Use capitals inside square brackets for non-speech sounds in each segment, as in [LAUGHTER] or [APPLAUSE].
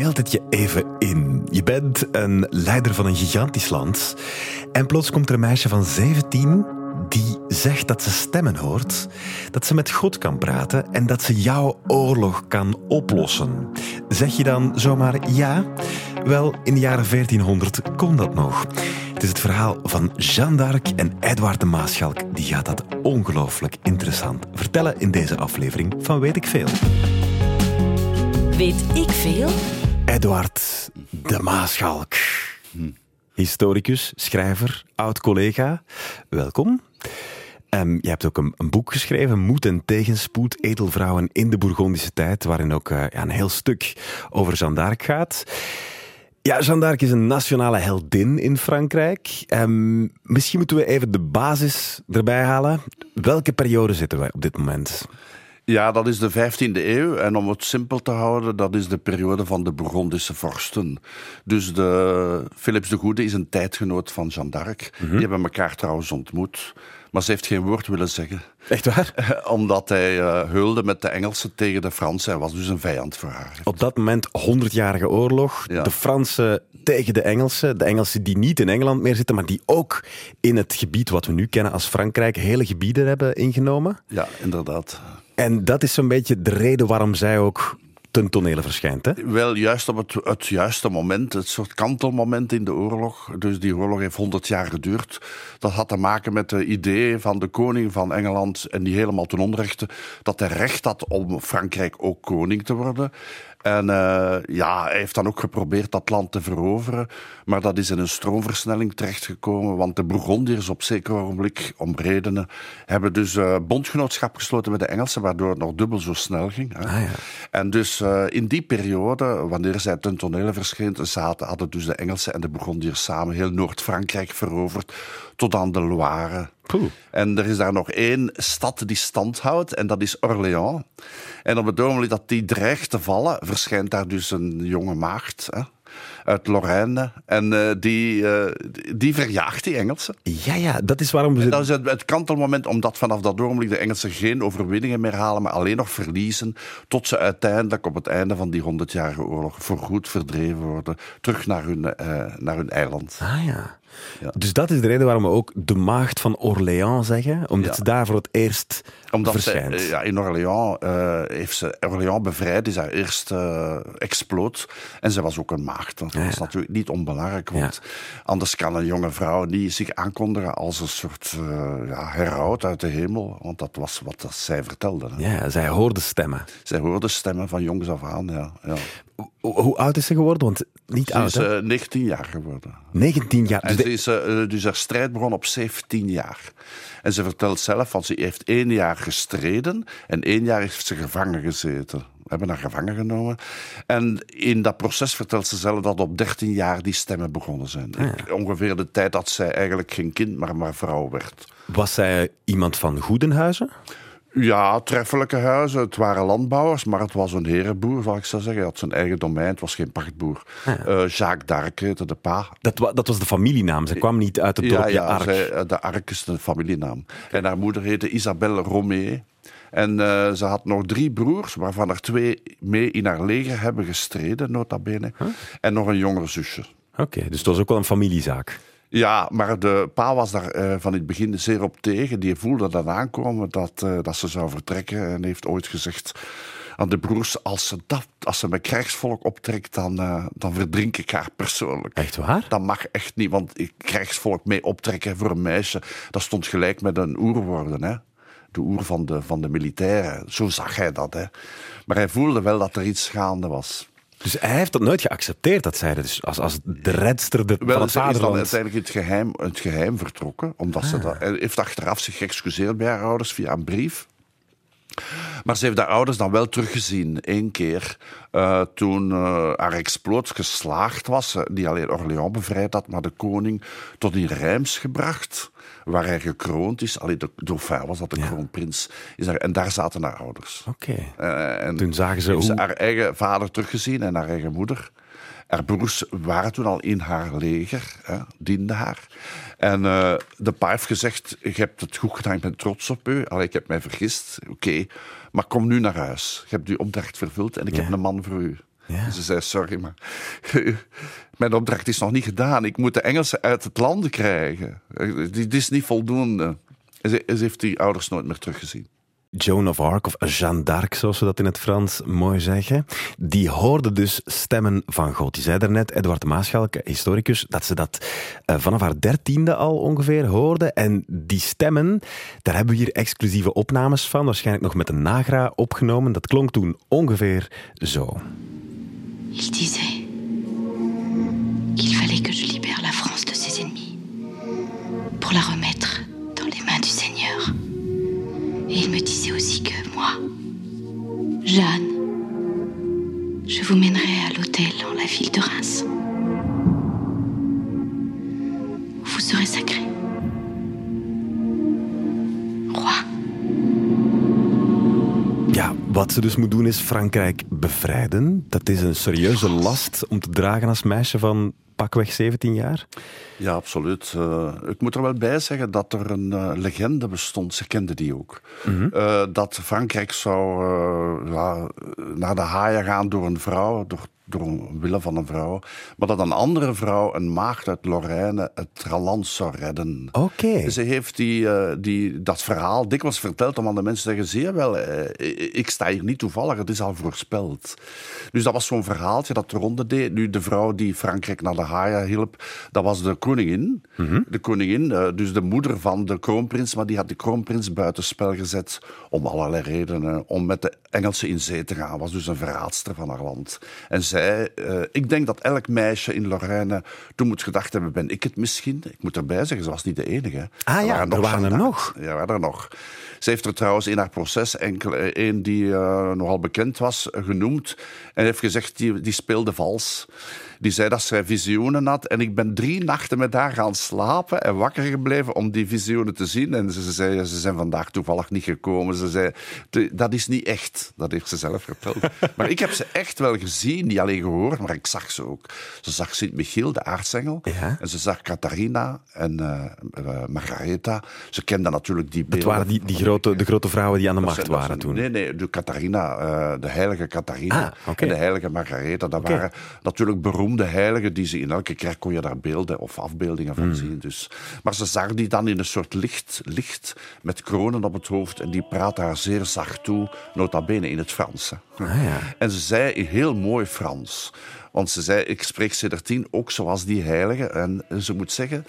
Beeld het je even in. Je bent een leider van een gigantisch land. En plots komt er een meisje van 17 die zegt dat ze stemmen hoort, dat ze met God kan praten en dat ze jouw oorlog kan oplossen. Zeg je dan zomaar ja? Wel, in de jaren 1400 kon dat nog. Het is het verhaal van Jeanne d'Arc en Edouard de Maaschalk. Die gaat dat ongelooflijk interessant vertellen in deze aflevering van Weet ik Veel. Weet ik veel? Edouard de Maaschalk. Historicus, schrijver, oud-collega. Welkom. Um, je hebt ook een, een, boek geschreven, Moed en Tegenspoed, Edelvrouwen in de Bourgondische tijd, waarin ook uh, ja, een heel stuk over Jeanne d'Arc gaat. Ja, Jeanne d'Arc is een nationale heldin in Frankrijk. Um, misschien moeten we even de basis erbij halen. Welke periode zitten wij op dit moment? Ja, dat is de 15e eeuw. En om het simpel te houden, dat is de periode van de Bourgondische vorsten. Dus de, Philips de Goede is een tijdgenoot van Jeanne d'Arc. Mm -hmm. Die hebben elkaar trouwens ontmoet. Maar ze heeft geen woord willen zeggen. Echt waar? [LAUGHS] Omdat hij uh, heulde met de Engelsen tegen de Fransen. Hij was dus een vijand voor haar. Op dat moment 100-jarige oorlog. Ja. De Fransen tegen de Engelsen. De Engelsen die niet in Engeland meer zitten, maar die ook in het gebied wat we nu kennen als Frankrijk hele gebieden hebben ingenomen. Ja, inderdaad. En dat is zo'n beetje de reden waarom zij ook ten tonele verschijnt. Hè? Wel, juist op het, het juiste moment, het soort kantelmoment in de oorlog. Dus die oorlog heeft 100 jaar geduurd. Dat had te maken met de idee van de koning van Engeland, en die helemaal ten onrechte, dat hij recht had om Frankrijk ook koning te worden. En uh, ja, hij heeft dan ook geprobeerd dat land te veroveren. Maar dat is in een stroomversnelling terechtgekomen. Want de Bourgondiërs op zeker ogenblik, om redenen, hebben dus uh, bondgenootschap gesloten met de Engelsen, waardoor het nog dubbel zo snel ging. Hè. Ah, ja. En dus uh, in die periode, wanneer zij ten tonele verscheen, zaten, hadden dus de Engelsen en de Bourgondiërs samen heel Noord-Frankrijk veroverd tot aan de Loire. Poeh. En er is daar nog één stad die stand houdt, en dat is Orléans. En op het ogenblik dat die dreigt te vallen, verschijnt daar dus een jonge maagd hè, uit Lorraine. En uh, die, uh, die verjaagt die Engelsen. Ja, ja, dat is waarom we... En dat is het, het kantelmoment, omdat vanaf dat ogenblik de Engelsen geen overwinningen meer halen, maar alleen nog verliezen, tot ze uiteindelijk op het einde van die honderdjarige oorlog voorgoed verdreven worden, terug naar hun, uh, naar hun eiland. Ah ja. Ja. Dus dat is de reden waarom we ook de maagd van Orléans zeggen, omdat ja. ze daar voor het eerst omdat verschijnt. Ze, ja, in Orléans uh, heeft ze Orléans bevrijd, is haar eerste uh, exploot. En ze was ook een maagd. Dat was ja. natuurlijk niet onbelangrijk, want anders kan een jonge vrouw niet zich aankondigen als een soort uh, ja, heraut uit de hemel. Want dat was wat dat zij vertelde. Hè. Ja, zij hoorde stemmen. Zij hoorde stemmen van jongs af aan, ja. Hoe, oud is ze geworden? Want niet ze oud, is uh, 19 jaar geworden. 19 jaar? Dus, is, uh, dus haar strijd begon op 17 jaar. En ze vertelt zelf, want ze heeft één jaar gestreden en één jaar heeft ze gevangen gezeten. We hebben haar gevangen genomen. En in dat proces vertelt ze zelf dat op 13 jaar die stemmen begonnen zijn. Ah, ja. Ongeveer de tijd dat zij eigenlijk geen kind, maar maar vrouw werd. Was zij iemand van Goedenhuizen? Ja, treffelijke huizen. Het waren landbouwers, maar het was een herenboer, zal ik zo zeggen. Hij had zijn eigen domein, het was geen pachtboer. Ah, ja. uh, Jacques d'Arc heette de pa. Dat, wa dat, was de familienaam, ze kwam niet uit het dorpje ja, ja, Arc. Zij, de Arc is de familienaam. En haar moeder heette Isabelle Romee. En uh, ze had nog drie broers, waarvan er twee mee in haar leger hebben gestreden, nota bene. Huh? En nog een jonger zusje. Oké, okay, dus het was ook wel een familiezaak. Ja, maar de pa was daar uh, van het begin zeer op tegen. Die voelde dat aankomen, dat, uh, dat ze zou vertrekken. En heeft ooit gezegd aan de broers, als ze, dat, als ze met krijgsvolk optrekt, dan, uh, dan verdrink ik haar persoonlijk. Echt waar? Dat mag echt niet, want krijgsvolk mee optrekken voor een meisje, dat stond gelijk met een oer worden, hè. De oer van de, van de militairen. Zo zag hij dat, hè. Maar hij voelde wel dat er iets gaande was. Dus hij heeft dat nooit geaccepteerd, dat zij dus als, als de redster de, Wel, van het ze is dan vaderland. uiteindelijk het geheim, het geheim vertrokken. Omdat Ah. ze dat, hij heeft achteraf zich geëxcuseerd bij haar ouders via een brief. Maar ze heeft haar ouders dan wel teruggezien, één keer. Uh, toen uh, haar exploot geslaagd was. Die alleen Orléans bevrijd had, maar de koning tot in Reims gebracht. Waar hij gekroond is. Allee, de dauphin was dat, de Ja. kroonprins. Is daar, en daar zaten haar ouders. Oké. Uh, en Toen zagen ze hoe- haar eigen vader teruggezien en haar eigen moeder. Haar broers waren toen al in haar leger, hè, dienden haar. En uh, de pa heeft gezegd, je hebt het goed gedaan, ik ben trots op u. Allee, ik heb mij vergist, oké. Okay. Maar kom nu naar huis. Je hebt uw opdracht vervuld en ik Ja. heb een man voor u. Ja. Ze zei, sorry, maar [LAUGHS] mijn opdracht is nog niet gedaan. Ik moet de Engelsen uit het land krijgen. Dit is niet voldoende. En ze, ze heeft die ouders nooit meer teruggezien. Joan of Arc, of Jeanne d'Arc, zoals we dat in het Frans mooi zeggen, die hoorde dus stemmen van God. Die zei daarnet, Edward Maaschalk, historicus, dat ze dat uh, vanaf haar dertiende al ongeveer hoorde. En die stemmen, daar hebben we hier exclusieve opnames van, waarschijnlijk nog met een nagra opgenomen. Dat klonk toen ongeveer zo. Il disait qu'il fallait que je libère la France de ses ennemis pour la remettre dans les mains du Seigneur. Et il me disait aussi que moi, Jeanne, je vous mènerai à l'hôtel en la ville de Reims. Vous serez sacré. Wat ze dus moet doen is Frankrijk bevrijden. Dat is een serieuze last om te dragen als meisje van pakweg 17 jaar? Ja, absoluut. Uh, ik moet er wel bij zeggen dat er een uh, legende bestond. Ze kende die ook. Mm -hmm. uh, dat Frankrijk zou ja, naar de haaien gaan door een vrouw, door door willen van een vrouw. Maar dat een andere vrouw, een maagd uit Lorraine, het land zou redden. Oké. Ze heeft die, uh, die, dat verhaal dikwijls verteld om aan de mensen te zeggen: zie je wel, uh, ik sta hier niet toevallig, het is al voorspeld. Dus dat was zo'n verhaaltje dat de ronde deed. Nu, de vrouw die Frankrijk naar de haaien hielp, dat was de koningin. Mm -hmm. De koningin, uh, dus de moeder van de kroonprins, maar die had de kroonprins buitenspel gezet om allerlei redenen. Om met de Engelsen in zee te gaan. Was dus een verraadster van haar land. En zij uh, ik denk dat elk meisje in Lorraine toen moet gedacht hebben, ben ik het misschien? Ik moet erbij zeggen, ze was niet de enige. Ah er ja, waren er waren er nog. Ja, waren er nog. Ze heeft er trouwens in haar proces enkel eh, een die uh, nogal bekend was genoemd en heeft gezegd die, die speelde vals. Die zei dat zij visioenen had. En ik ben drie nachten met haar gaan slapen en wakker gebleven om die visioenen te zien. En ze zei, ze zijn vandaag toevallig niet gekomen. Ze zei, dat is niet echt. Dat heeft ze zelf verteld. [LAUGHS] maar ik heb ze echt wel gezien, niet alleen gehoord, maar ik zag ze ook. Ze zag Sint-Michiel, de aartsengel. Ja? En ze zag Catharina en uh, Margaretha. Ze kenden natuurlijk die beelden. Dat waren die, die grote, de grote vrouwen die aan de macht waren toen? Nee, nee, de Catharina, uh, de heilige Catharina ah, okay. en de heilige Margaretha. Dat okay. waren natuurlijk beroemd de heiligen die ze in elke kerk kon je daar beelden of afbeeldingen van mm. zien. Dus. Maar ze zag die dan in een soort licht, licht met kronen op het hoofd en die praatte haar zeer zacht toe, nota bene in het Frans. Ah, ja. En ze zei heel mooi Frans. Want ze zei, ik spreek tien ook zoals die heilige. En ze moet zeggen,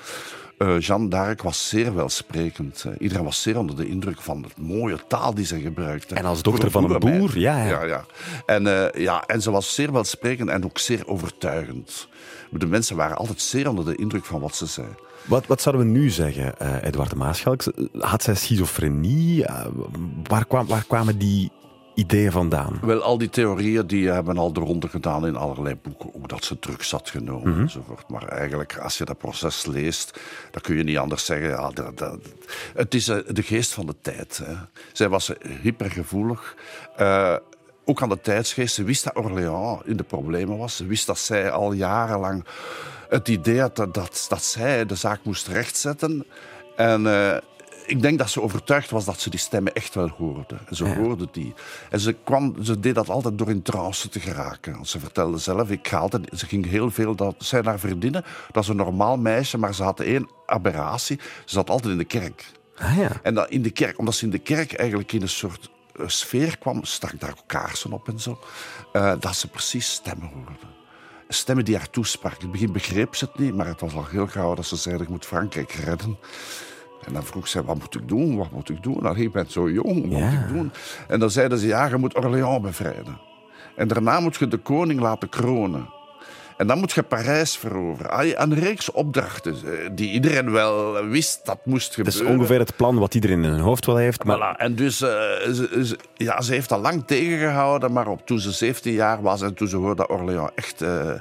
uh, Jeanne d'Arc was zeer welsprekend. iedereen was zeer onder de indruk van de mooie taal die ze gebruikte. En als dochter van een boer, ja, ja. ja, ja. En, uh, ja. en ze was zeer welsprekend en ook zeer overtuigend. De mensen waren altijd zeer onder de indruk van wat ze zei. Wat, wat zouden we nu zeggen, uh, Edward de? Had zij schizofrenie? waar, kwam, waar kwamen die ideeën vandaan? Wel, al die theorieën die hebben al de ronde gedaan in allerlei boeken. Ook dat ze drugs had genomen mm -hmm. enzovoort. Maar eigenlijk, als je dat proces leest, dan kun je niet anders zeggen. Ja, dat, dat, het is uh, de geest van de tijd. Hè. Zij was hypergevoelig. Uh, ook aan de tijdsgeest. Ze wist dat Orléans in de problemen was. Ze wist dat zij al jarenlang het idee had dat, dat, dat zij de zaak moest rechtzetten. En uh, ik denk dat ze overtuigd was dat ze die stemmen echt wel hoorde. En ze ja. hoorde die. En ze, kwam, ze deed dat altijd door in trance te geraken. Ze vertelde zelf, ik ga altijd, ze ging heel veel, dat zij haar vriendinnen, dat is een normaal meisje, maar ze had één aberratie. Ze zat altijd in de kerk. Ah, ja. En dat in de kerk, omdat ze in de kerk eigenlijk in een soort uh, sfeer kwam, stak daar ook kaarsen op en zo, uh, dat ze precies stemmen hoorde stemmen die haar toesprak. In het begin begreep ze het niet, maar het was al heel gauw dat ze zei: Ik moet Frankrijk redden. En dan vroeg ze, wat moet ik doen? Wat moet ik doen? Allee, ik ben zo jong, wat ja. moet ik doen? En dan zeiden ze, ja, je moet Orléans bevrijden. En daarna moet je de koning laten kronen. En dan moet je Parijs veroveren. Een reeks opdrachten eh, die iedereen wel wist dat moest gebeuren. Dat is ongeveer het plan wat iedereen in hun hoofd wel heeft. Maar... Voilà. En dus, uh, ze, ze, ja, ze heeft dat lang tegengehouden, maar op, toen ze 17 jaar was en toen ze hoorde dat Orléans echt... Uh,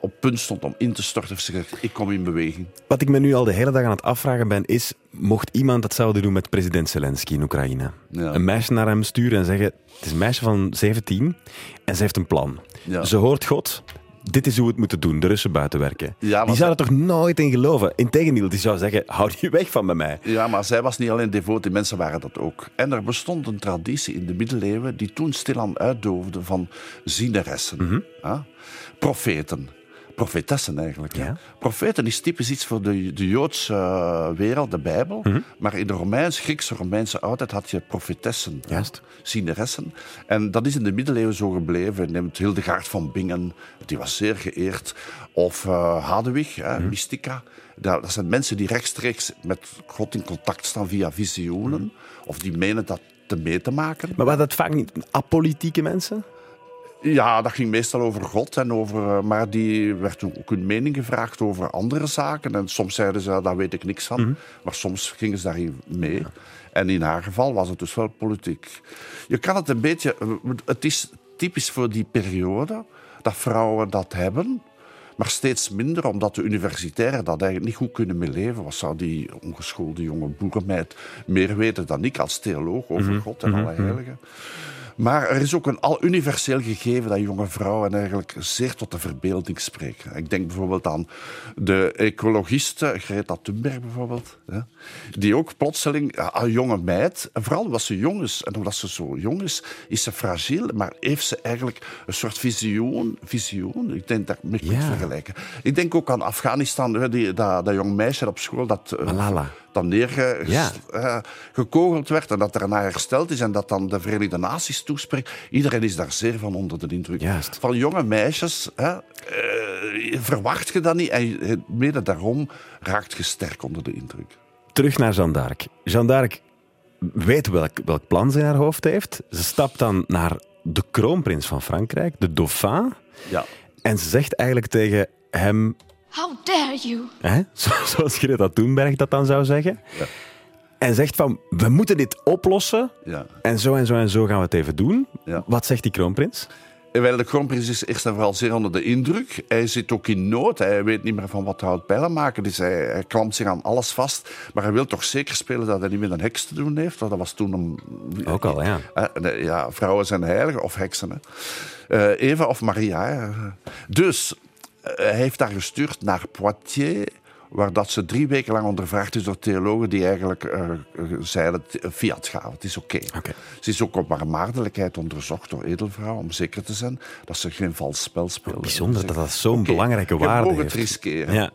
op punt stond om in te storten, heeft ze gezegd, ik kom in beweging. Wat ik me nu al de hele dag aan het afvragen ben, is, mocht iemand hetzelfde doen met president Zelensky in Oekraïne? Ja. Een meisje naar hem sturen en zeggen, het is een meisje van 17 en ze heeft een plan. Ja. Ze hoort God, dit is hoe we het moeten doen, de Russen buiten werken. Ja, maar die zou er toch nooit in geloven? Integendeel, die zou zeggen, hou die weg van bij mij. Ja, maar zij was niet alleen devoot, die mensen waren dat ook. En er bestond een traditie in de middeleeuwen die toen stilaan uitdoofde van zieneressen, ja? profeten. Profetessen eigenlijk. Ja. Profeten is typisch iets voor de, de Joodse eh, wereld, de Bijbel. Maar in de Romeins, Griekse, Romeinse oudheid had je profetessen. Juist. Zieneressen. En dat is in de middeleeuwen zo gebleven. Neemt Hildegaard van Bingen, die was zeer geëerd. Of eh Hadewig, hè, Mystica. Dat, dat zijn mensen die rechtstreeks met God in contact staan via visioenen. Of die menen dat te mee te maken. Maar waren dat vaak niet apolitieke mensen? Ja, dat ging meestal over God. En over, eh, maar die werd toen ook hun mening gevraagd over andere zaken. En soms zeiden ze, daar weet ik niks van. Maar soms gingen ze daarin mee. En in haar geval was het dus wel politiek. Je kan het een beetje... eh, Het is typisch voor die periode dat vrouwen dat hebben. Maar steeds minder, omdat de universitairen dat eigenlijk niet goed kunnen meeleven. Wat zou die ongeschoolde jonge boerenmeid meer weten dan ik als theoloog over God en alle heiligen? Maar er is ook een al universeel gegeven dat jonge vrouwen eigenlijk zeer tot de verbeelding spreken. Ik denk bijvoorbeeld aan de ecologiste Greta Thunberg bijvoorbeeld. hè, Die ook plotseling, een jonge meid, vooral omdat ze jong is, en omdat ze zo jong is, is ze fragiel, maar heeft ze eigenlijk een soort visioen. visioen. Ik denk dat ik me Ja. vergelijken. Ik denk ook aan Afghanistan, die, dat, dat jong meisje op school dat... eh, Malala. Dan neergekogeld Ja. werd en dat naar hersteld is en dat dan de Verenigde Naties toespreekt. Iedereen is daar zeer van onder de indruk. Juist. Van jonge meisjes hè, eh, verwacht je dat niet en mede daarom raakt je sterk onder de indruk. Terug naar Jeanne d'Arc. Jeanne d'Arc weet welk, welk plan ze in haar hoofd heeft. Ze stapt dan naar de kroonprins van Frankrijk, de dauphin. Ja. En ze zegt eigenlijk tegen hem, How dare you? hè, [LAUGHS] zo- zoals Greta Thunberg dat dan zou zeggen. Ja. En zegt van, we moeten dit oplossen. Ja. En zo en zo en zo gaan we het even doen. Ja. Wat zegt die kroonprins? En Wel, de kroonprins is eerst en vooral zeer onder de indruk. Hij zit ook in nood. Hij weet niet meer van wat hout pijlen maken. Dus hij, hij klampt zich aan alles vast. Maar hij wil toch zeker spelen dat hij niet met een heks te doen heeft. Want dat was toen een... Ook al, ja. Eh, ja, vrouwen zijn heiligen of heksen. Hè. Eh, Eva of Maria. hè. Dus eh, heeft haar gestuurd naar Poitiers, waar dat ze drie weken lang ondervraagd is door theologen die eigenlijk eh, eh, zeiden, "T- fiat gaat, het is oké. Ze is ook op haar maardelijkheid onderzocht door edelvrouw, om zeker te zijn dat ze geen vals spel speelde. Bijzonder dat dat zo'n belangrijke waarde heeft. het riskeren. Ja,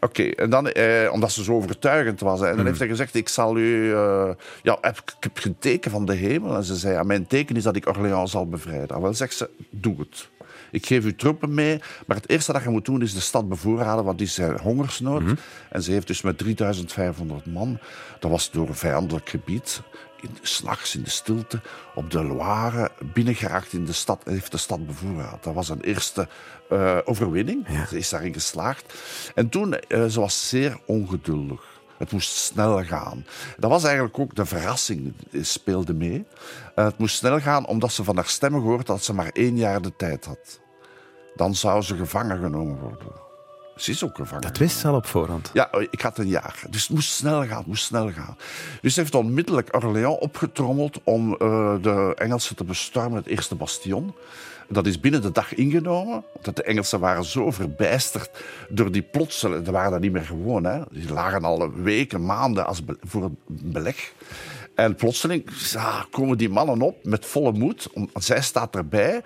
oké. en dan, eh, omdat ze zo overtuigend was. hè, En Hmm. dan heeft hij gezegd, ik zal u... eh, ja, heb, ik heb een teken van de hemel. En ze zei, ja, mijn teken is dat ik Orléans zal bevrijden. En wel zegt ze, doe het. Ik geef u troepen mee, maar het eerste dat je moet doen is de stad bevoorraden, want die is eh, hongersnood. Mhm. En ze heeft dus met 3500 man, dat was door een vijandelijk gebied, in, s'nachts in de stilte, op de Loire, binnengeraakt in de stad, en heeft de stad bevoorraad. Dat was een eerste eh, overwinning. Ze is daarin geslaagd. En toen, eh, ze was zeer ongeduldig. Het moest snel gaan. Dat was eigenlijk ook de verrassing, die speelde mee. Het moest snel gaan omdat ze van haar stemmen gehoord dat ze maar één jaar de tijd had. Dan zou ze gevangen genomen worden. Ze is ook gevangen. Dat wist ze al op voorhand. Ja, ik had een jaar. Dus het moest snel gaan, het moest snel gaan. Dus ze heeft onmiddellijk Orléans opgetrommeld om eh, de Engelsen te bestormen, het eerste bastion. Dat is binnen de dag ingenomen. Want de Engelsen waren zo verbijsterd door die plotseling... Ze waren dat niet meer gewoon. Hè. Die lagen al weken, maanden als voor een beleg. En plotseling ja, komen die mannen op met volle moed. Om- Zij staat erbij.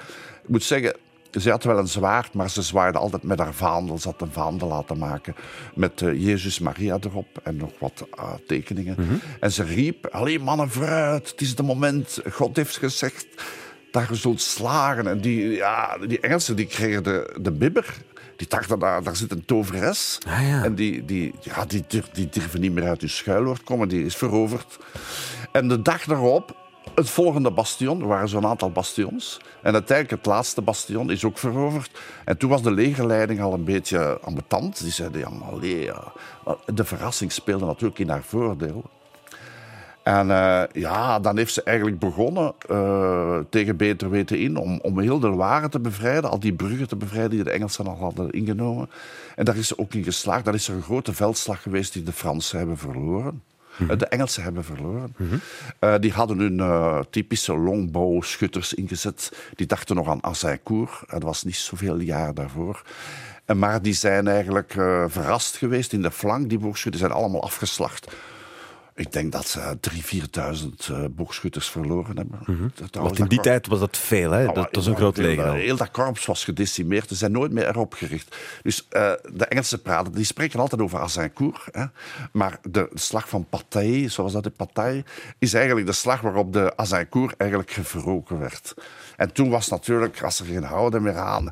Ik moet zeggen, ze had wel een zwaard, maar ze zwaaide altijd met haar vaandel. Ze had een vaandel laten maken met eh, Jezus Maria erop en nog wat eh, tekeningen. En ze riep, alleen mannen vooruit, het is het moment. God heeft gezegd dat je zult slagen. En die, ja, die Engelsen die kregen de, de bibber. Die dachten, daar, daar zit een toveres. Ah, ja. En die, die, ja, die, die durven niet meer uit hun schuilwoord komen. Die is veroverd. En de dag daarop, het volgende bastion, er waren zo'n aantal bastions. En uiteindelijk het laatste bastion is ook veroverd. En toen was de legerleiding al een beetje ambetant. Die zeiden, ja, maar. De verrassing speelde natuurlijk in haar voordeel. En eh, ja, dan heeft ze eigenlijk begonnen eh, tegen beter weten in om, om heel de Loire te bevrijden, al die bruggen te bevrijden die de Engelsen al hadden ingenomen. En daar is ze ook in geslaagd. Daar is er een grote veldslag geweest die de Fransen hebben verloren. De Engelsen hebben verloren. Eh, die hadden hun uh, typische longbow-schutters ingezet. Die dachten nog aan Azincourt. Dat was niet zoveel jaar daarvoor. Maar die zijn eigenlijk uh, verrast geweest in de flank. Die boogschutters zijn allemaal afgeslacht. Ik denk dat ze 3.000, 4.000 uh, boogschutters verloren hebben. Mm -hmm. Want in die tijd was dat veel, hè? dat was een groot leger. Heel dat korps was gedecimeerd. Ze zijn nooit meer erop gericht. Dus uh, de Engelsen praten, die spreken altijd over Azincourt. Hè? Maar de slag van Patay, zoals dat de Patay, is eigenlijk de slag waarop de Azincourt eigenlijk gewroken werd. En toen was natuurlijk, als er geen houden meer aan...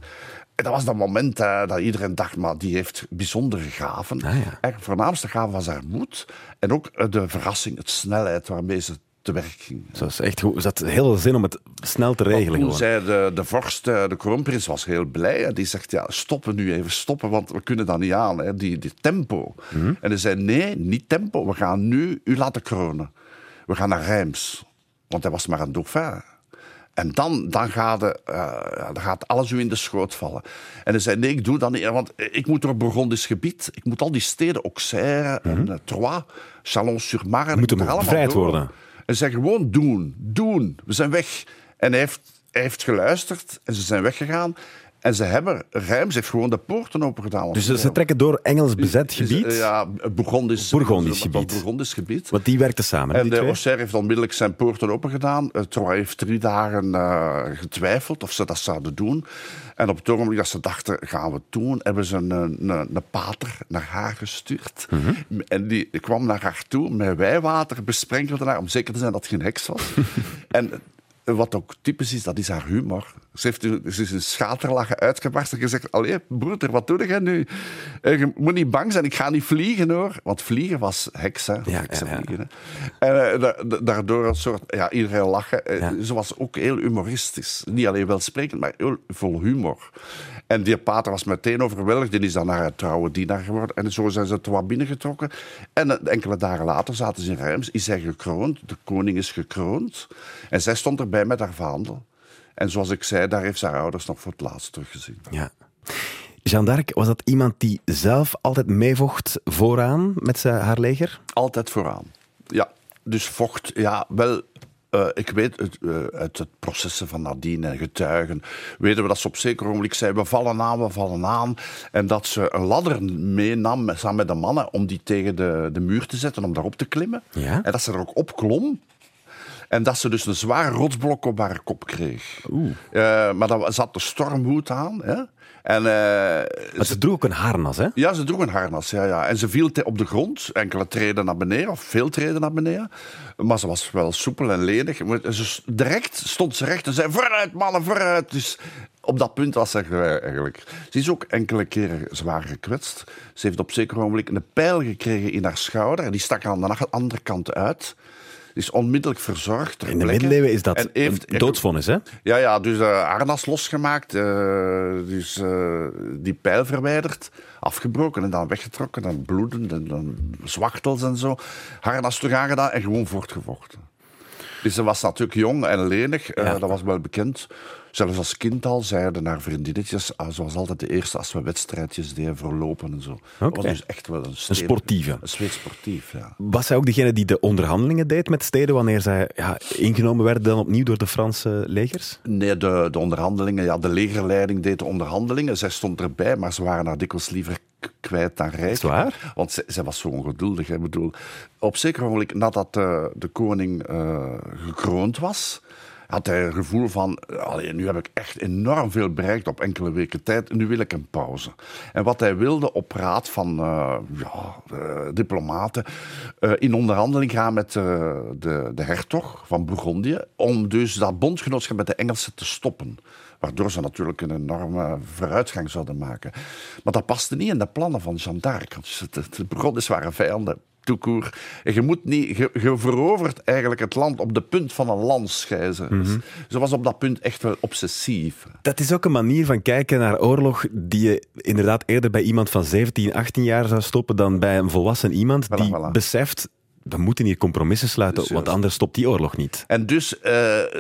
Dat was dat moment uh, dat iedereen dacht, maar die heeft bijzondere gaven. Ah, ja. De voornaamste gave was haar moed. En ook de verrassing, het snelheid waarmee ze te werk ging. Zo is echt goed. Ze had heel zin om het snel te regelen. Toen zei de, de vorst, de kroonprins, was heel blij. Die zegt, ja, stoppen nu even, stoppen, want we kunnen dat niet aan. Hè. Die, die tempo. Mm -hmm. En hij zei, nee, niet tempo. We gaan nu u laten kronen. We gaan naar Reims. Want hij was maar een dauphin. En dan, dan, gaat de, uh, dan gaat alles u in de schoot vallen. En hij zei, nee, ik doe dat niet. Want ik moet door Burgondisch gebied. Ik moet al die steden, Auxerre mm -hmm. en uh, Troyes, Chalon-sur-Marne... Moeten bevrijd worden. En zei gewoon, doen, doen. We zijn weg. En hij heeft, hij heeft geluisterd en ze zijn weggegaan. En ze hebben, Rijms heeft gewoon de poorten opengedaan. Dus ze, ze trekken door Engels bezet gebied? Ja, Burgondisch, Burgondisch gebied. Burgondisch gebied. Want die werkten samen. En de Auxerre heeft onmiddellijk zijn poorten opengedaan. Troyes heeft drie dagen uh, getwijfeld of ze dat zouden doen. En op het ogenblik dat ze dachten, gaan we het doen, hebben ze een, een, een pater naar haar gestuurd. Mhm. Mm -hmm. En die kwam naar haar toe met wijwater, besprenkelde haar, om zeker te zijn dat het geen heks was. [LAUGHS] en wat ook typisch is, dat is haar humor. Ze, heeft, ze is een schaterlachen uitgebarsten en gezegd... Allee, broeder, wat doe jij nu? Je moet niet bang zijn, ik ga niet vliegen, hoor. Want vliegen was heks, hè. Ja, heksen ja, vliegen, hè. En uh, daardoor een soort... Ja, iedereen lachen. Ja. Ze was ook heel humoristisch. Niet alleen welsprekend, maar heel vol humor. En die pater was meteen overweldigd. Die is dan naar een trouwe dienaar geworden. En zo zijn ze het wat binnengetrokken. En enkele dagen later zaten ze in Reims. Is zij gekroond. De koning is gekroond. En zij stond erbij met haar vaandel. En zoals ik zei, daar heeft ze haar ouders nog voor het laatst teruggezien. Ja. Jeanne d'Arc, was dat iemand die zelf altijd meevocht vooraan met zijn, haar leger? Altijd vooraan, ja. Dus vocht, ja, wel... Uh, ik weet het, uh, uit het processen van Nadine en getuigen, weten we dat ze op zeker ogenblik zei: we vallen aan, we vallen aan. En dat ze een ladder meenam samen met de mannen om die tegen de, de muur te zetten, om daarop te klimmen. Ja? En dat ze er ook op klom. En dat ze dus een zwaar rotsblok op haar kop kreeg. Oeh. Uh, maar dan zat de stormhoed aan. Hè? En, uh, maar ze droeg ook een harnas, hè? Ja, ze droeg een harnas, ja, ja. En ze viel op de grond, enkele treden naar beneden, of veel treden naar beneden. Maar ze was wel soepel en lenig. Ze, direct stond ze recht en zei, vooruit mannen, vooruit. Dus op dat punt was ze eigenlijk. Ze is ook enkele keren zwaar gekwetst. Ze heeft op zeker ogenblik een pijl gekregen in haar schouder. En die stak aan de andere kant uit is onmiddellijk verzorgd. In de middeleeuwen is dat heeft, een doodsvonnis, hè? Ja, ja dus uh, harnas losgemaakt, uh, dus uh, die pijl verwijderd, afgebroken en dan weggetrokken, dan bloedend en dan zwachtels en zo. Harnas terug aangedaan en gewoon voortgevochten. Dus ze was natuurlijk jong en lenig, Ja. dat was wel bekend. Zelfs als kind al zeiden haar vriendinnetjes, ah, zoals altijd de eerste als we wedstrijdjes deden, verlopen en zo. Dat was dus echt wel een, sportieve. Een zweet sportief, ja. Was zij ook degene die de onderhandelingen deed met steden wanneer zij ja, ingenomen werden dan opnieuw door de Franse legers? Nee, de, de onderhandelingen, ja, de legerleiding deed de onderhandelingen. Zij stond erbij, maar ze waren haar dikwijls liever kwijt dan rijk. Is waar? Want zij, zij was zo ongeduldig. Ik bedoel, op zeker ogenblik, nadat de, de koning eh, gekroond was, had hij een gevoel van, nu heb ik echt enorm veel bereikt op enkele weken tijd, nu wil ik een pauze. En wat hij wilde op raad van eh, ja, diplomaten, eh, in onderhandeling gaan met eh, de, de hertog van Bourgondië, om dus dat bondgenootschap met de Engelsen te stoppen. Waardoor ze natuurlijk een enorme vooruitgang zouden maken. Maar dat paste niet in de plannen van Jeanne d'Arc. De, de Bourgondiërs waren vijanden. Toekoer. En je moet niet, je, je verovert eigenlijk het land op de punt van een landsschijze. Mhm. Ze was op dat punt echt wel obsessief. Dat is ook een manier van kijken naar oorlog die je inderdaad eerder bij iemand van 17, 18 jaar zou stoppen dan bij een volwassen iemand Voilà, die voilà. beseft we moeten hier compromissen sluiten, Dus, want ja. anders stopt die oorlog niet. En dus, eh,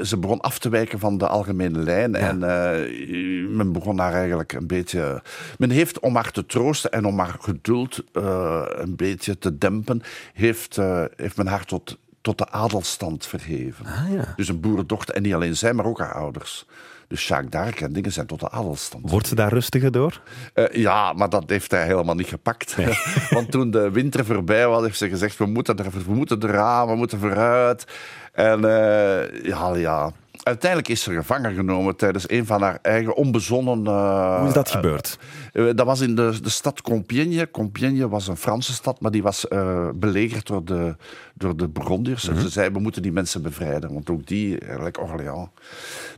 ze begon af te wijken van de algemene lijn. En eh, men begon haar eigenlijk een beetje... Men heeft, om haar te troosten en om haar geduld eh, een beetje te dempen, heeft, eh, heeft men haar tot, tot de adelstand verheven. Ah, ja. Dus een boerendochter, en niet alleen zij, maar ook haar ouders. Dus Jacques d'Arc en dingen zijn tot de adelstand. Wordt ze daar rustiger door? Eh, ja, maar dat heeft hij helemaal niet gepakt. [LAUGHS] Want toen de winter voorbij was, heeft ze gezegd: we moeten, er, we moeten eraan, we moeten vooruit. En eh, ja, ja, uiteindelijk is ze gevangen genomen tijdens een van haar eigen onbezonnen. eh, Hoe is dat gebeurd? eh, dat was in de, de stad Compiègne. Compiègne was een Franse stad, maar die was eh, belegerd door de, door de Burgondiërs. En ze zeiden, we moeten die mensen bevrijden, want ook die, eigenlijk Orléans.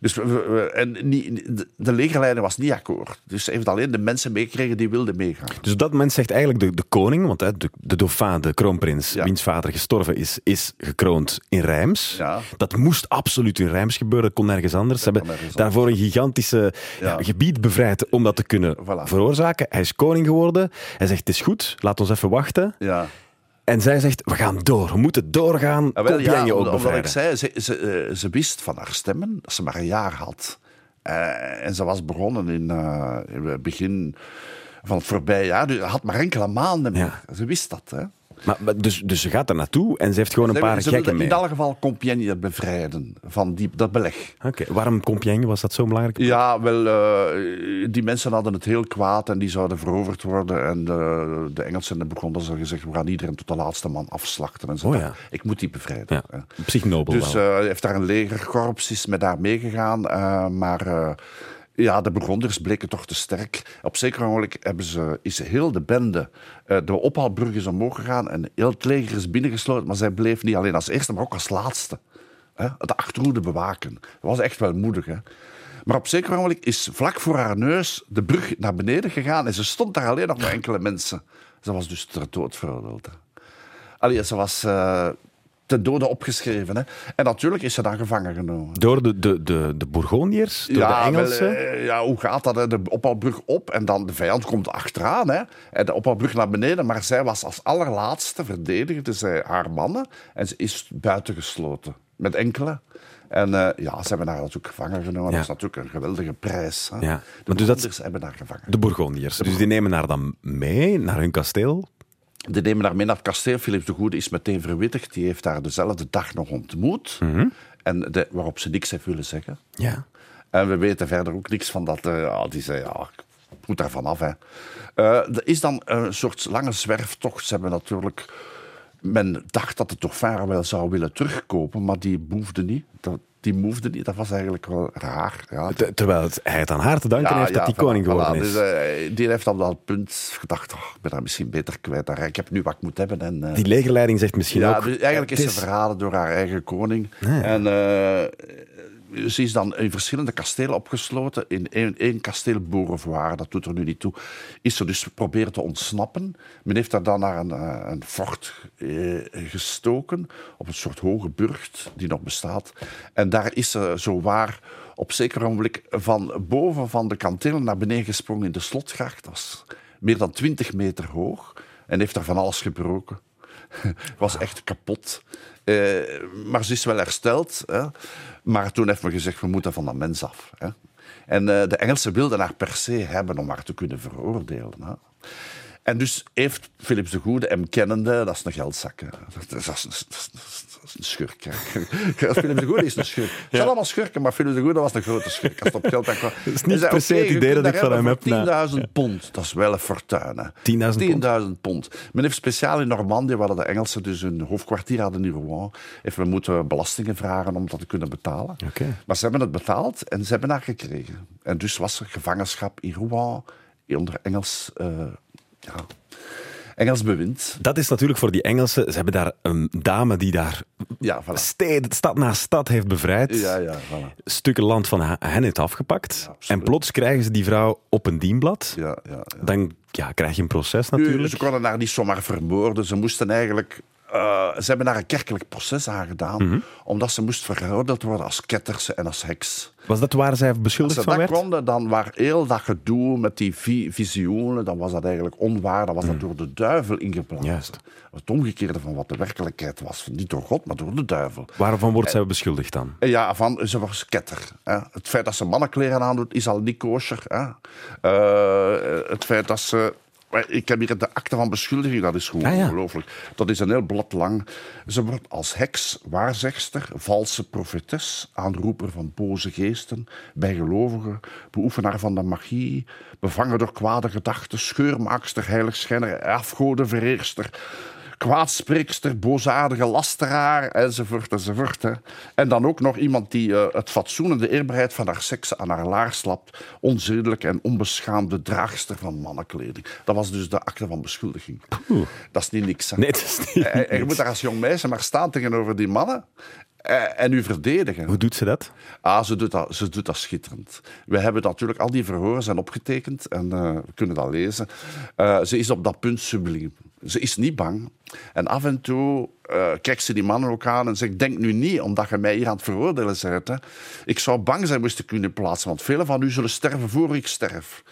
Dus we, we- we- en niet, de, de legerleider was niet akkoord. Dus ze heeft alleen de mensen meegekregen die wilden meegaan. Dus op dat moment zegt eigenlijk de, de koning, want hè, de, de dauphin, de kroonprins, Ja. wiens vader gestorven is, is gekroond in Reims. Ja. Dat moest absoluut in Reims gebeuren, dat kon nergens anders. Ze hebben daarvoor een gigantische ja, Ja. gebied bevrijd om dat te kunnen Voilà. veroorzaken. Hij is koning geworden. Hij zegt, het is goed, laat ons even wachten. Ja. En zij zegt, we gaan door, we moeten doorgaan, Ah, wel, ja, ook omdat, omdat ik bevrijden. zei, ze, ze, eh, ze wist van haar stemmen dat ze maar een jaar had. Eh, en ze was begonnen in, eh, in het begin van het voorbije jaar. Dus ze had maar enkele maanden meer. Ze wist dat. Hè. Maar, maar dus, dus ze gaat er naartoe en ze heeft gewoon een Ze, paar ze gekken mee. in elk geval Compiègne bevrijden van die, dat beleg. Oké, Waarom Compiègne? Was dat zo belangrijk? Ja, wel, eh, die mensen hadden het heel kwaad en die zouden veroverd worden. En de, de Engelsen begonnen ze gezegd, we gaan iedereen tot de laatste man afslachten. En ze Oh ja. ik moet die bevrijden. Ja, hè. op zich nobel Dus eh, hij heeft daar een legerkorps is met daar meegegaan. eh, maar eh, ja, de Burgonders bleken toch te sterk. Op zeker ogenblik hebben ze, is heel de bende eh, de ophaalbrug is omhoog gegaan en heel het leger is binnengesloten. Maar zij bleef niet alleen als eerste, maar ook als laatste. Hè? De achterhoede bewaken. Dat was echt wel moedig. Hè? Maar op zeker ogenblik is vlak voor haar neus de brug naar beneden gegaan en ze stond daar alleen nog met enkele mensen. Ze was dus ter dood veroordeeld. Allee, ze was eh ten dode opgeschreven. Hè. En natuurlijk is ze dan gevangen genomen. Door de, de, de, de Bourgondiërs, door de Engelsen. eh, ja, hoe gaat dat? Hè? De ophaalbrug op en dan de vijand komt achteraan. Hè? En de ophaalbrug naar beneden. Maar zij was als allerlaatste verdedigde zij haar mannen. En ze is buitengesloten. Met enkele. En eh, ja, ze hebben haar natuurlijk gevangen genomen. Ja. Dat is natuurlijk een geweldige prijs. Hè? Ja, De maar dus dat- hebben haar gevangen. De Bourgondiërs. Dus die nemen haar dan mee naar hun kasteel. Naar het kasteel. Philips de Goede is meteen verwittigd. Die heeft haar dezelfde dag nog ontmoet. Mhm. en de, waarop ze niks heeft willen zeggen. Ja. En we weten verder ook niks van dat. eh, ja, die zei, ja, ik moet daar vanaf. Hè. Eh, er is dan een soort lange zwerftocht. Ze hebben natuurlijk... Men dacht dat de Dauphin wel zou willen terugkopen, maar die moefde niet. Dat, die moefde niet. Dat was eigenlijk wel raar. Ja. Ter- Terwijl het, hij het aan haar te danken heeft dat die koning voilà. geworden Dus, is. eh, die heeft op dat punt gedacht, oh, ik ben daar misschien beter kwijt. Daar- Ik heb nu wat ik moet hebben. En, eh, die legerleiding zegt misschien ook... dus eigenlijk is ze verraden door haar eigen koning. En eh, ze is dan in verschillende kastelen opgesloten. In één, één kasteel Beaurevoir, dat doet er nu niet toe, is ze dus proberen te ontsnappen. Men heeft haar dan naar een, eh, een fort eh, gestoken, op een soort hoge burcht die nog bestaat. En daar is ze zo waar op zeker ogenblik van boven van de kantelen naar beneden gesprongen in de slotgracht. Dat was meer dan 20 meter hoog. En heeft daar van alles gebroken. [LAUGHS] was echt kapot. Eh, maar ze is wel hersteld. Hè. Maar toen heeft men gezegd, we moeten van dat mens af. Hè. En eh, de Engelsen wilden haar per se hebben om haar te kunnen veroordelen. Hè. En dus heeft Philips de Goede, hem kennende, dat is een geldzak. Dat is, dat is, een- dat is- dat is een schurk. [LAUGHS] Philips de Goede is een schurk. Het zijn allemaal schurken, maar Philips de Goede was de grote schurk. Als het op geld aankwam. [LAUGHS] is niet per se het idee dat ik van hem heb, nou. 10.000 pond, dat is wel een fortuin. hè. 10.000 pond? 10.000 pond. Men heeft speciaal in Normandië, waar de Engelsen dus hun hoofdkwartier hadden in Rouen, heeft men moeten belastingen vragen om dat te kunnen betalen. Oké. Maar ze hebben het betaald en ze hebben haar gekregen. En dus was er gevangenschap in Rouen onder Engels, eh, ja, Engels bewind. Dat is natuurlijk voor die Engelsen... Ze hebben daar een dame die daar Ja, voilà. steden, stad na stad heeft bevrijd. Ja, ja, voilà. Stukken land van hen heeft afgepakt. en plots krijgen ze die vrouw op een dienblad. Ja, ja, ja. Dan ja, krijg je een proces Nu, natuurlijk. ze konden haar niet zomaar vermoorden. Ze moesten eigenlijk uh, ze hebben daar een kerkelijk proces aan gedaan, Mhm. omdat ze moest veroordeeld worden als ketterse en als heks. Was dat waar zij Als beschuldigd ze van dat werd? konden, dan was heel dat gedoe met die vi- visioenen, dan was dat eigenlijk onwaar. Dan was dat door de duivel ingeplaatst. Mhm. Juist. Het omgekeerde van wat de werkelijkheid was. Niet door God, maar door de duivel. Waarvan wordt zij beschuldigd dan? En Ja, van, ze was ketter. Hè. Het feit dat ze mannenkleren aandoet, is al niet kosher. Hè. Eh, het feit dat ze... maar Ik heb hier de akte van beschuldiging, dat is gewoon Ah, ja. ongelooflijk. Dat is een heel blad lang. Ze wordt als heks, waarzegster, valse profetes, aanroeper van boze geesten, bijgelovigen, beoefenaar van de magie, bevangen door kwade gedachten, scheurmaakster, heiligschenner, afgodenvereerster, kwaadspreekster, boosaardige lasteraar, enzovoort, enzovoort. Hè. En dan ook nog iemand die eh, het fatsoen en de eerbaarheid van haar seks aan haar laars slapt, onzedelijke en onbeschaamde draagster van mannenkleding. Dat was dus de akte van beschuldiging. Dat is niet niks. Hè. Nee, dat is niet. En- en je moet daar als jong meisje maar staan tegenover die mannen eh, en u verdedigen. Hoe doet ze dat? Ah, ze doet, dat, ze doet dat schitterend. We hebben natuurlijk, al die verhoren zijn opgetekend en eh, we kunnen dat lezen. Eh, ze is op dat punt subliem. Ze is niet bang. En af en toe eh, kijkt ze die mannen ook aan en zegt: Denk nu niet, omdat je mij hier aan het veroordelen bent. Hè. Ik zou bang zijn moest ik u in plaatsen, want velen van u zullen sterven voor ik sterf.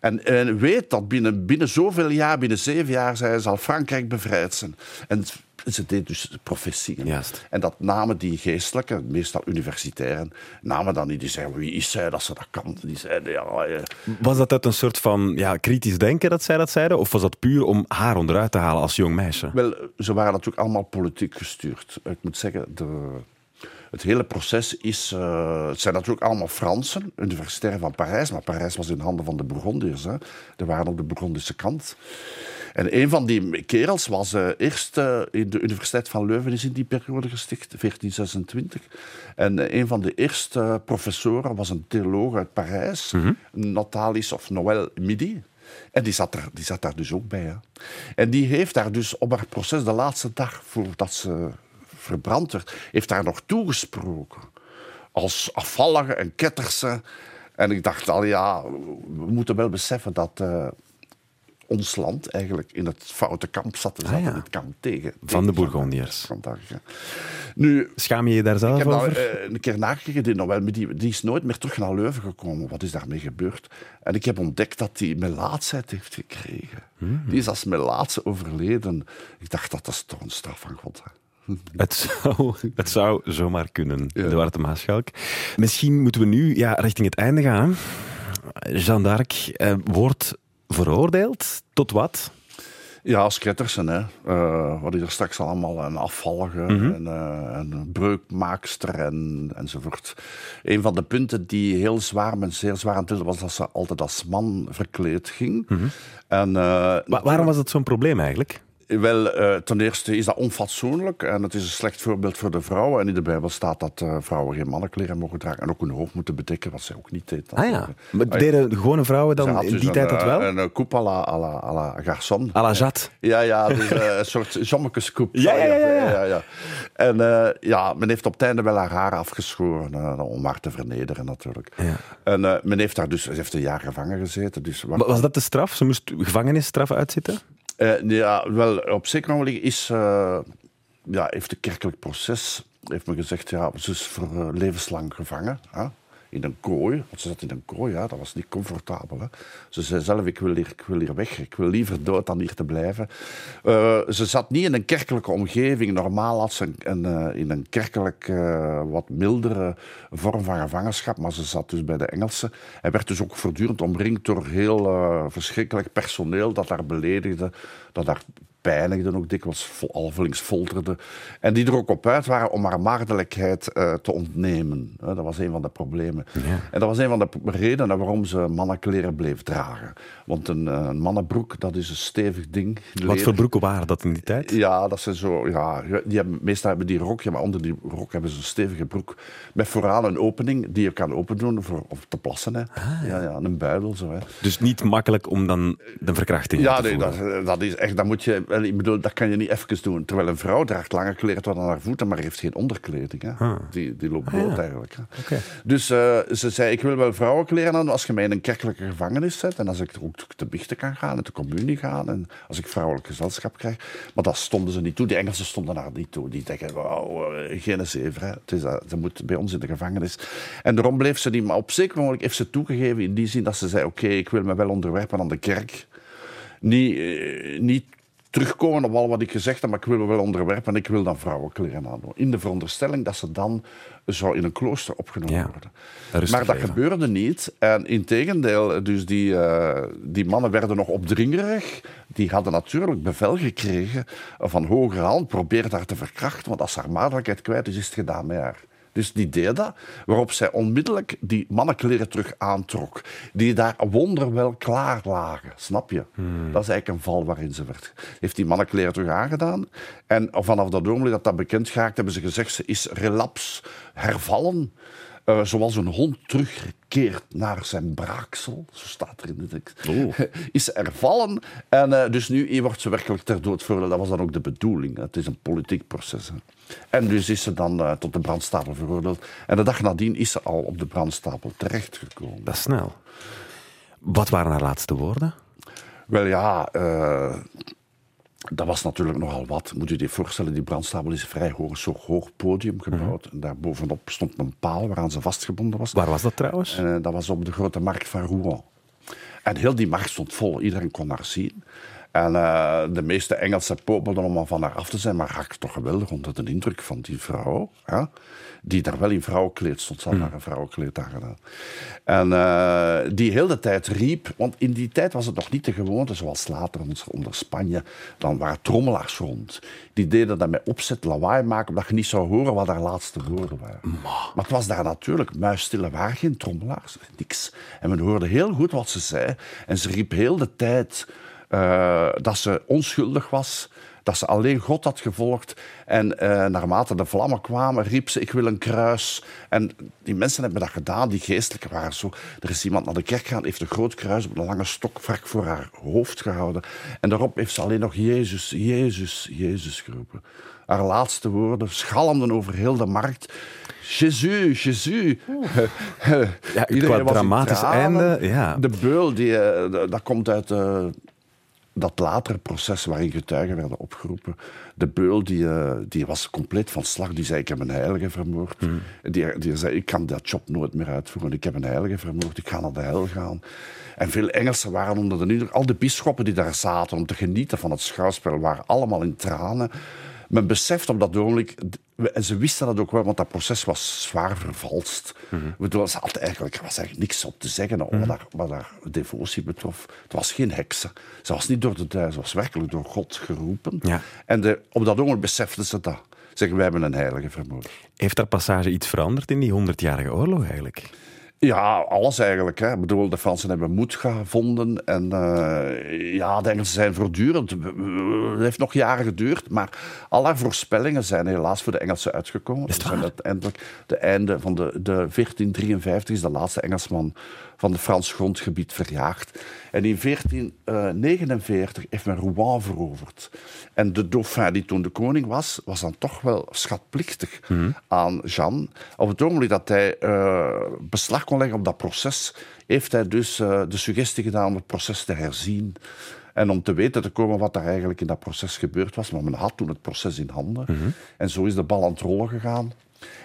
En, en weet dat binnen, binnen zoveel jaar, binnen zeven jaar, zij zal Frankrijk bevrijd zijn. En ze deed dus profetieën. Juist. En dat namen die geestelijke, meestal universitairen, namen dan niet. Die zeiden, wie is zij dat ze dat kan? Die zeiden, ja... eh, Was dat uit een soort van ja, kritisch denken dat zij dat zeiden? Of was dat puur om haar onderuit te halen als jong meisje? Wel, ze waren natuurlijk allemaal politiek gestuurd. Ik moet zeggen, de, het hele proces is... eh, het zijn natuurlijk allemaal Fransen, universitairen van Parijs, maar Parijs was in handen van de Bourgondiërs. Hè. Die waren op de Bourgondische kant. En een van die kerels was eh, eerst eh, in de Universiteit van Leuven is in die periode gesticht, 1426. En eh, een van de eerste professoren was een theoloog uit Parijs, Natalis of Noël Midi. En die zat, er, die zat daar dus ook bij. Hè. En die heeft daar dus op haar proces de laatste dag voordat ze verbrand werd, heeft daar nog toegesproken. Als afvallige en ketterse. En ik dacht al, ja, we moeten wel beseffen dat ons land eigenlijk in het foute kamp zat. Ah, ja. in het kamp tegen. Van de Bourgondiërs. Nu, Schaam je je daar ik zelf heb daar over? eh, een keer nagekeken, die, maar die, die is nooit meer terug naar Leuven gekomen. Wat is daarmee gebeurd? En ik heb ontdekt dat hij melaatsheid heeft gekregen. Hmm. Die is als melaatse overleden. Ik dacht, dat is toch een straf van God. hè. [LAUGHS] Het zou, het zou zomaar kunnen, Ja. De Maaschalk. Misschien moeten we nu ja, richting het einde gaan. Jeanne d'Arc eh, wordt veroordeeld. Tot wat? Ja, als Kettersen, hè. Eh, wat is er straks allemaal? Een afvallige, Mhm. en, eh, een breukmaakster en, enzovoort. Een van de punten die heel zwaar, men zeer zwaar aan tilde, was dat ze altijd als man verkleed ging. Mhm. En, eh, Wa- waarom was dat zo'n probleem eigenlijk? Wel, eh, ten eerste is dat onfatsoenlijk en het is een slecht voorbeeld voor de vrouwen. En in de Bijbel staat dat eh, vrouwen geen mannenkleren mogen dragen en ook hun hoofd moeten bedekken, wat zij ook niet deed. Ah ja, maar Ah, ja. deden de gewone vrouwen dan in dus die een, tijd dat eh, wel? Een, een coupe à la, à la, à la garçon. À la Jat. Ja, ja, [LAUGHS] dus, eh, een soort jommekescoep. Ja, ja, ja, ja. ja. En eh, ja, men heeft op het einde wel haar haar afgeschoren, eh, om haar te vernederen natuurlijk. Ja. En eh, men heeft daar dus, heeft een jaar gevangen gezeten. Dus Maar Was dat de straf? Ze moest gevangenisstraf uitzitten? Eh, ja, wel, op zeker moment is, eh, ja, heeft een kerkelijk proces heeft me gezegd, ja, ze is voor eh, levenslang gevangen. Hè? In een kooi, want ze zat in een kooi, ja, dat was niet comfortabel. Hè? Ze zei zelf, ik wil, hier, ik wil hier weg, ik wil liever dood dan hier te blijven. Eh, ze zat niet in een kerkelijke omgeving. Normaal had ze een, eh, in een kerkelijk eh, wat mildere vorm van gevangenschap, maar ze zat dus bij de Engelsen. Hij werd dus ook voortdurend omringd door heel verschrikkelijk personeel dat haar beledigde, dat haar pijnigde ook dikwijls, alvelings folterde. En die er ook op uit waren om haar maagdelijkheid eh, te ontnemen. Eh, dat was een van de problemen. En dat was een van de redenen waarom ze mannenkleren bleef dragen. Want een, eh, een mannenbroek, dat is een stevig ding. Wat voor broeken waren dat in die tijd? Ja, dat zijn zo. Ja, die hebben, meestal hebben die rokje, maar onder die rok hebben ze een stevige broek. Met vooraan een opening die je kan opendoen voor, om te plassen. Hè. ja. Ja, een buidel zo. Hè. Dus niet makkelijk om dan de verkrachting Ja, te nee, voeren. dat, dat is echt. Dan moet je, En ik bedoel, dat kan je niet even doen. Terwijl een vrouw draagt lange kleren tot aan haar voeten, maar heeft geen onderkleding. Hè. Ah. Die, die loopt bloot ja. eigenlijk. Hè. Dus eh, ze zei, ik wil wel vrouwenkleren aan als je mij in een kerkelijke gevangenis zet. En als ik ook te biechten kan gaan en te communie gaan. En als ik vrouwelijk gezelschap krijg. Maar dat stonden ze niet toe. Die Engelsen stonden daar niet toe. Die denken, wauw, eh, geen zever. Hè. Het is, dat- ze moet bij ons in de gevangenis. En daarom bleef ze niet. Maar op zeker moment heeft ze toegegeven in die zin dat ze zei, oké, ik wil me wel onderwerpen aan de kerk. Niet, eh, niet terugkomen op al wat ik gezegd heb, maar ik wil me wel onderwerpen en ik wil dan vrouwenkleren aandoen. In de veronderstelling dat ze dan zou in een klooster opgenomen Ja, worden. Maar dat leven. gebeurde niet. En in tegendeel, dus die, eh, die mannen werden nog opdringerig. Die hadden natuurlijk bevel gekregen van hoger hand. Probeer haar te verkrachten, want als ze haar maagdelijkheid kwijt is, is het gedaan met haar. Dus die deed dat, waarop zij onmiddellijk die mannenkleren terug aantrok. Die daar wonderwel klaar lagen, snap je? Dat is eigenlijk een val waarin ze werd. Heeft die mannenkleren terug aangedaan. En vanaf dat ogenblik dat dat bekend geraakt, hebben ze gezegd, ze is relaps hervallen. Eh, zoals een hond terugkeert naar zijn braaksel, zo staat er in de tekst, [LAUGHS] is ze ervallen. En eh, dus nu wordt ze werkelijk ter dood veroordeeld. Dat was dan ook de bedoeling. Het is een politiek proces. hè. En dus is ze dan eh, tot de brandstapel veroordeeld. En de dag nadien is ze al op de brandstapel terechtgekomen. Dat is snel. Wat waren haar laatste woorden? Wel ja, dat was natuurlijk nogal wat. Moet je je voorstellen, die brandstapel is vrij hoog, zo hoog podium gebouwd. En daar bovenop stond een paal waaraan ze vastgebonden was. Waar was dat trouwens? En eh, dat was op de grote markt van Rouen. En heel die markt stond vol, iedereen kon haar zien. En eh, de meeste Engelsen popelden om van haar af te zijn, maar raakte toch geweldig onder de indruk van die vrouw. Die daar wel in vrouwenkleed stond, ze had haar een vrouwenkleed aangedaan. En eh, die heel de tijd riep, want in die tijd was het nog niet de gewoonte, zoals later onder- Spanje, dan waren trommelaars rond. Die deden dat met opzet lawaai maken, omdat je niet zou horen wat haar laatste woorden waren. Maar het was daar natuurlijk muisstil, er waren geen trommelaars, niks. En men hoorde heel goed wat ze zei. En ze riep heel de tijd eh, dat ze onschuldig was, dat ze alleen God had gevolgd. En eh, naarmate de vlammen kwamen, riep ze: Ik wil een kruis. En die mensen hebben dat gedaan, die geestelijke waren zo. Er is iemand naar de kerk gegaan, heeft een groot kruis op een lange stok voor haar hoofd gehouden. En daarop heeft ze alleen nog Jezus, Jezus, Jezus geroepen. Haar laatste woorden schalmden over heel de markt. Jezus, Jezus. [LAUGHS] Ja, Iedereen was dramatisch einde, ja. De beul, die, eh, dat komt uit dat latere proces waarin getuigen werden opgeroepen. De beul die, eh, die was compleet van slag. Die zei, ik heb een heilige vermoord. Hmm. Die, die zei, ik kan dat job nooit meer uitvoeren. Ik heb een heilige vermoord, ik ga naar de hel gaan. En veel Engelsen waren onder de indruk. Al de bisschoppen die daar zaten om te genieten van het schouwspel waren allemaal in tranen. Men beseft op dat ogenblik, en ze wisten dat ook wel, want dat proces was zwaar vervalst. Ik bedoel, ze had eigenlijk, er was eigenlijk niks op te zeggen wat, haar, wat haar devotie betrof. Het was geen heksen. Ze was niet door de duivel, ze was werkelijk door God geroepen. Ja. En de, op dat ogenblik beseften ze dat. Zeggen, wij hebben een heilige vermoord. Heeft daar passage iets veranderd in die honderdjarige oorlog eigenlijk? Ja, alles eigenlijk. Hè. Ik bedoel, de Fransen hebben moed gevonden. En eh, ja, de Engelsen zijn voortdurend. Het heeft nog jaren geduurd. Maar al haar voorspellingen zijn helaas voor de Engelsen uitgekomen. Is waar? uiteindelijk de einde van de, de 1453 is de laatste Engelsman van het Frans grondgebied verjaagd. En in 1449 heeft men Rouen veroverd. En de dauphin, die toen de koning was, was dan toch wel schatplichtig aan Jeanne. Op het ogenblik dat hij eh, beslag kon leggen op dat proces, heeft hij dus eh, de suggestie gedaan om het proces te herzien. En om te weten te komen wat er eigenlijk in dat proces gebeurd was. Maar men had toen het proces in handen. En zo is de bal aan het rollen gegaan.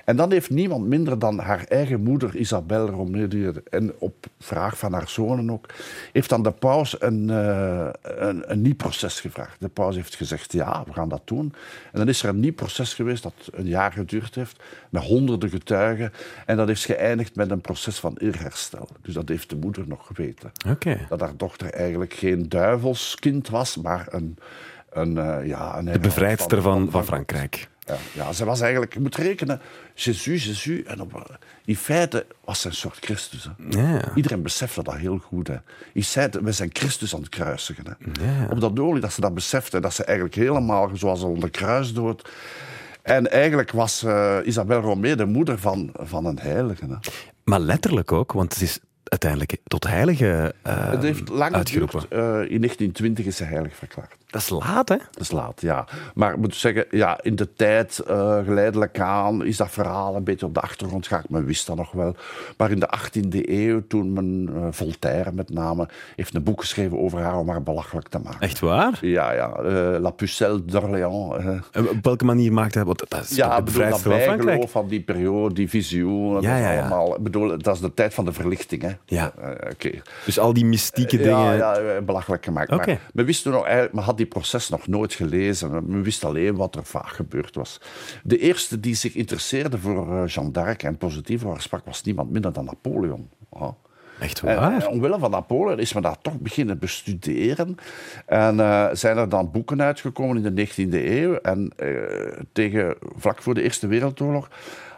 En dan heeft niemand minder dan haar eigen moeder Isabelle Romee, die- en op vraag van haar zonen ook, heeft aan de paus een, eh, een, een nieuw proces gevraagd. De paus heeft gezegd, ja, we gaan dat doen. En dan is er een nieuw proces geweest dat een jaar geduurd heeft, met honderden getuigen. En dat is geëindigd met een proces van eerherstel. Dus dat heeft de moeder nog geweten. Dat haar dochter eigenlijk geen duivelskind was, maar een... een uh, ja, een De bevrijdster van, van Frankrijk. Ja, ja, ze was eigenlijk, je moet rekenen, Jezus, Jezus. En op, in feite was ze een soort Christus. Hè. Ja. Iedereen besefte dat heel goed. Hè. In feite, we zijn Christus aan het kruisigen. Hè. Ja. Op dat ogenblik dat ze dat besefte, dat ze eigenlijk helemaal zoals ze onder kruisdood. En eigenlijk was uh, Isabelle Romee de moeder van, van een heilige. Hè. Maar letterlijk ook, want het is uiteindelijk tot heilige uh, Het heeft lang uitgeroepen. geduurd. Uh, in 1920 is ze heilig verklaard. Dat is laat, hè? Dat is laat, ja. Maar ik moet zeggen, ja, in de tijd, uh, geleidelijk aan, is dat verhaal een beetje op de achtergrond geraakt. Men wist dat nog wel. Maar in de 18e eeuw, toen men, uh, Voltaire met name, heeft een boek geschreven over haar om haar belachelijk te maken. Echt waar? Ja, ja. Uh, La Pucelle d'Orléans. op welke manier maakte hij? Want dat is ja, bevrijdster van Frankrijk. van die periode, die visioen, ja, ja, ja. allemaal. Ik bedoel, dat is de tijd van de verlichting, hè. Ja. Okay. Dus al die mystieke dingen... Ja, ja belachelijk gemaakt. Okay. Maar men wist toen nog, eigenlijk, men had die proces nog nooit gelezen. Men wist alleen wat er vaak gebeurd was. De eerste die zich interesseerde voor Jeanne d'Arc en positief over sprak, was niemand minder dan Napoleon. Ja. Echt waar? En, en omwille van Napoleon is men dat toch beginnen bestuderen. En uh, zijn er dan boeken uitgekomen in de 19e eeuw. En uh, tegen, vlak voor de Eerste Wereldoorlog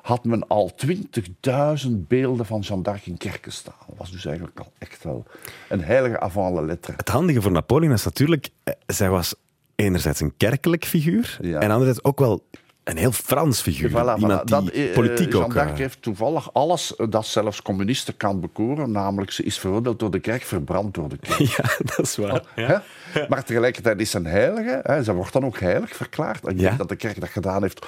had men al 20.000 beelden van Jeanne d'Arc in kerken staan. Dat was dus eigenlijk al echt wel een heilige avant la lettre. Het handige voor Napoleon is natuurlijk, zij was enerzijds een kerkelijk figuur Ja. en anderzijds ook wel een heel Frans figuur. Voilà, Iemand die Dat, eh, politiek ook... eh, heeft toevallig alles dat zelfs communisten kan bekoren. Namelijk, ze is veroordeeld door de kerk, verbrand door de kerk. [LAUGHS] ja, dat is waar. Hè? Maar tegelijkertijd is ze een heilige. Hè? Ze wordt dan ook heilig verklaard. En ik Ja. denk dat de kerk dat gedaan heeft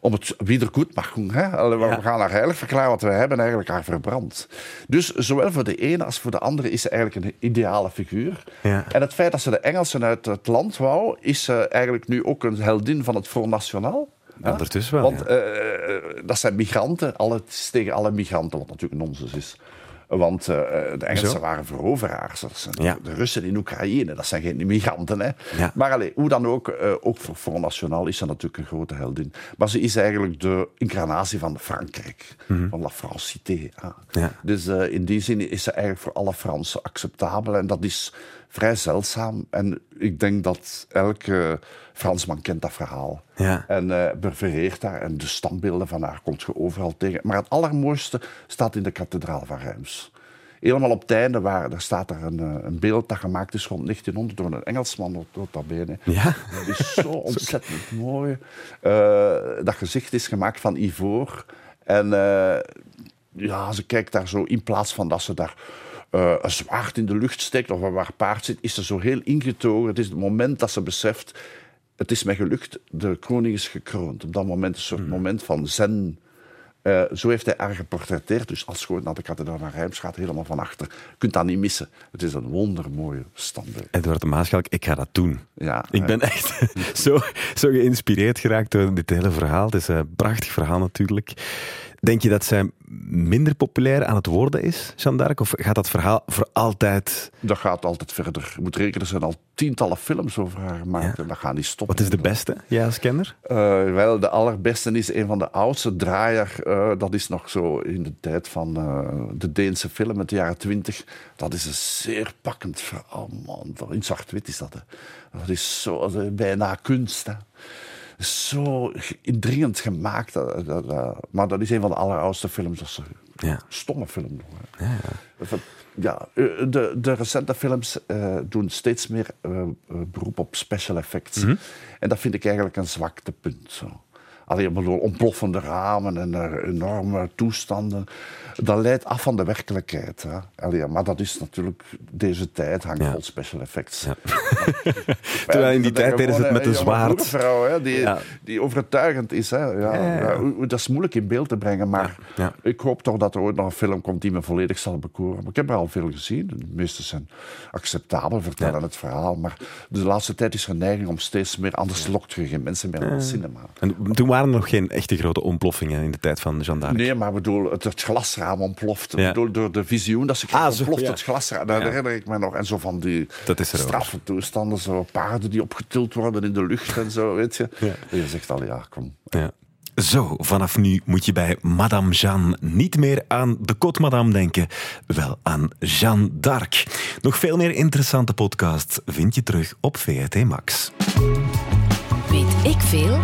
om het wieder goed mag doen. Hè? We Ja. gaan haar heilig verklaren, want we hebben eigenlijk haar verbrand. Dus zowel voor de ene als voor de andere is ze eigenlijk een ideale figuur. Ja. En het feit dat ze de Engelsen uit het land wou, is ze eigenlijk nu ook een heldin van het Front National. Hè? Ondertussen wel, Want ja. eh, dat zijn migranten, alle, tegen alle migranten, wat natuurlijk nonsens is. Want eh, de Engelsen Zo. waren veroveraars. Dat zijn Ja. De Russen in Oekraïne, dat zijn geen migranten. Hè? Ja. Maar allee, hoe dan ook, eh, ook voor Front National is ze natuurlijk een grote heldin. Maar ze is eigenlijk de incarnatie van Frankrijk, van la Francité. Mhm. Ja. Dus in die zin is ze eigenlijk voor alle Fransen acceptabel. En dat is vrij zeldzaam. En ik denk dat elke Fransman kent dat verhaal. Ja. En eh bevereert haar. En de standbeelden van haar komt je overal tegen. Maar het allermooiste staat in de kathedraal van Reims. Helemaal op het einde, waar, daar staat er een, eh, een beeld dat gemaakt is rond 1900 door een Engelsman, nota bene. Ja. Dat is zo [LAUGHS] ontzettend mooi. Eh, dat gezicht is gemaakt van ivoor. En ja, ze kijkt daar zo, in plaats van dat ze daar een zwaard in de lucht steekt of waar paard zit, is ze zo heel ingetogen. Het is het moment dat ze beseft, het is mij gelukt, de koning is gekroond. Op dat moment een soort moment van zen. Eh, zo heeft hij haar geportretteerd. Dus als je gewoon naar de kathedraal van Reims gaat, helemaal van achter, je kunt dat niet missen. Het is een wondermooie standbeeld. Edward de ik ga dat doen. Ja, Ik eh, ben echt [LAUGHS] zo, zo geïnspireerd geraakt door dit hele verhaal. Het is een prachtig verhaal natuurlijk. Denk je dat zij minder populair aan het worden is, Jeanne d'Arc? Of gaat dat verhaal voor altijd... Dat gaat altijd verder. Je moet rekenen, er zijn al tientallen films over haar gemaakt. Ja. En dat gaat niet stoppen. Wat is de beste, jij als kenner? Eh, wel, de allerbeste is een van de oudste draaier. eh, dat is nog zo in de tijd van eh, de Deense film uit de jaren twintig. Dat is een zeer pakkend verhaal, man. In zwart-wit is dat. Hè. Dat is zo, bijna kunst. Hè. Zo indringend gemaakt. dat- dat- dat- maar dat is een van de alleroudste films. Dat is een Ja. stomme film nog. Van- Ja, eh, de, de recente films eh, doen steeds meer eh, eh, beroep op special effects. En dat vind ik eigenlijk een zwaktepunt. Zo. Allee, ik bedoel, ontploffende ramen en eh, enorme toestanden. Dat leidt af van de werkelijkheid. Hè. Allee, maar dat is natuurlijk deze tijd hangt Ja. vol special effects. Ja. [LAUGHS] [LAUGHS] Terwijl in die tijd deden ze het met een zwaard. vrouw hè, die, Ja. die overtuigend is. Hè. Ja, dat is moeilijk in beeld te brengen, maar ik hoop toch dat er ooit nog een film komt die me volledig zal bekoren. Maar ik heb er al veel gezien. De meeste zijn acceptabel, vertellen het verhaal. Maar de laatste tijd is er een neiging om steeds meer... Anders lokt je geen mensen meer aan het cinema. En toen waren er nog geen echte grote ontploffingen in de tijd van Jeanne d'Arc. Nee, maar bedoel, het, het glasraam ontploft. Ja. Bedoel, door de visioen dat ze kreeg, Ah, zo, ontploft ja. het glasraam. Dat Ja. herinner ik me nog. En zo van die Dat is er ook. straffe toestanden. Zo paarden die opgetild worden in de lucht en zo, weet je. Ja. Je zegt al, ja, kom. Ja. Zo, vanaf nu moet je bij Madame Jeanne niet meer aan de Côte Madame denken, wel aan Jeanne d'Arc. Nog veel meer interessante podcasts vind je terug op VRT Max. Weet ik veel?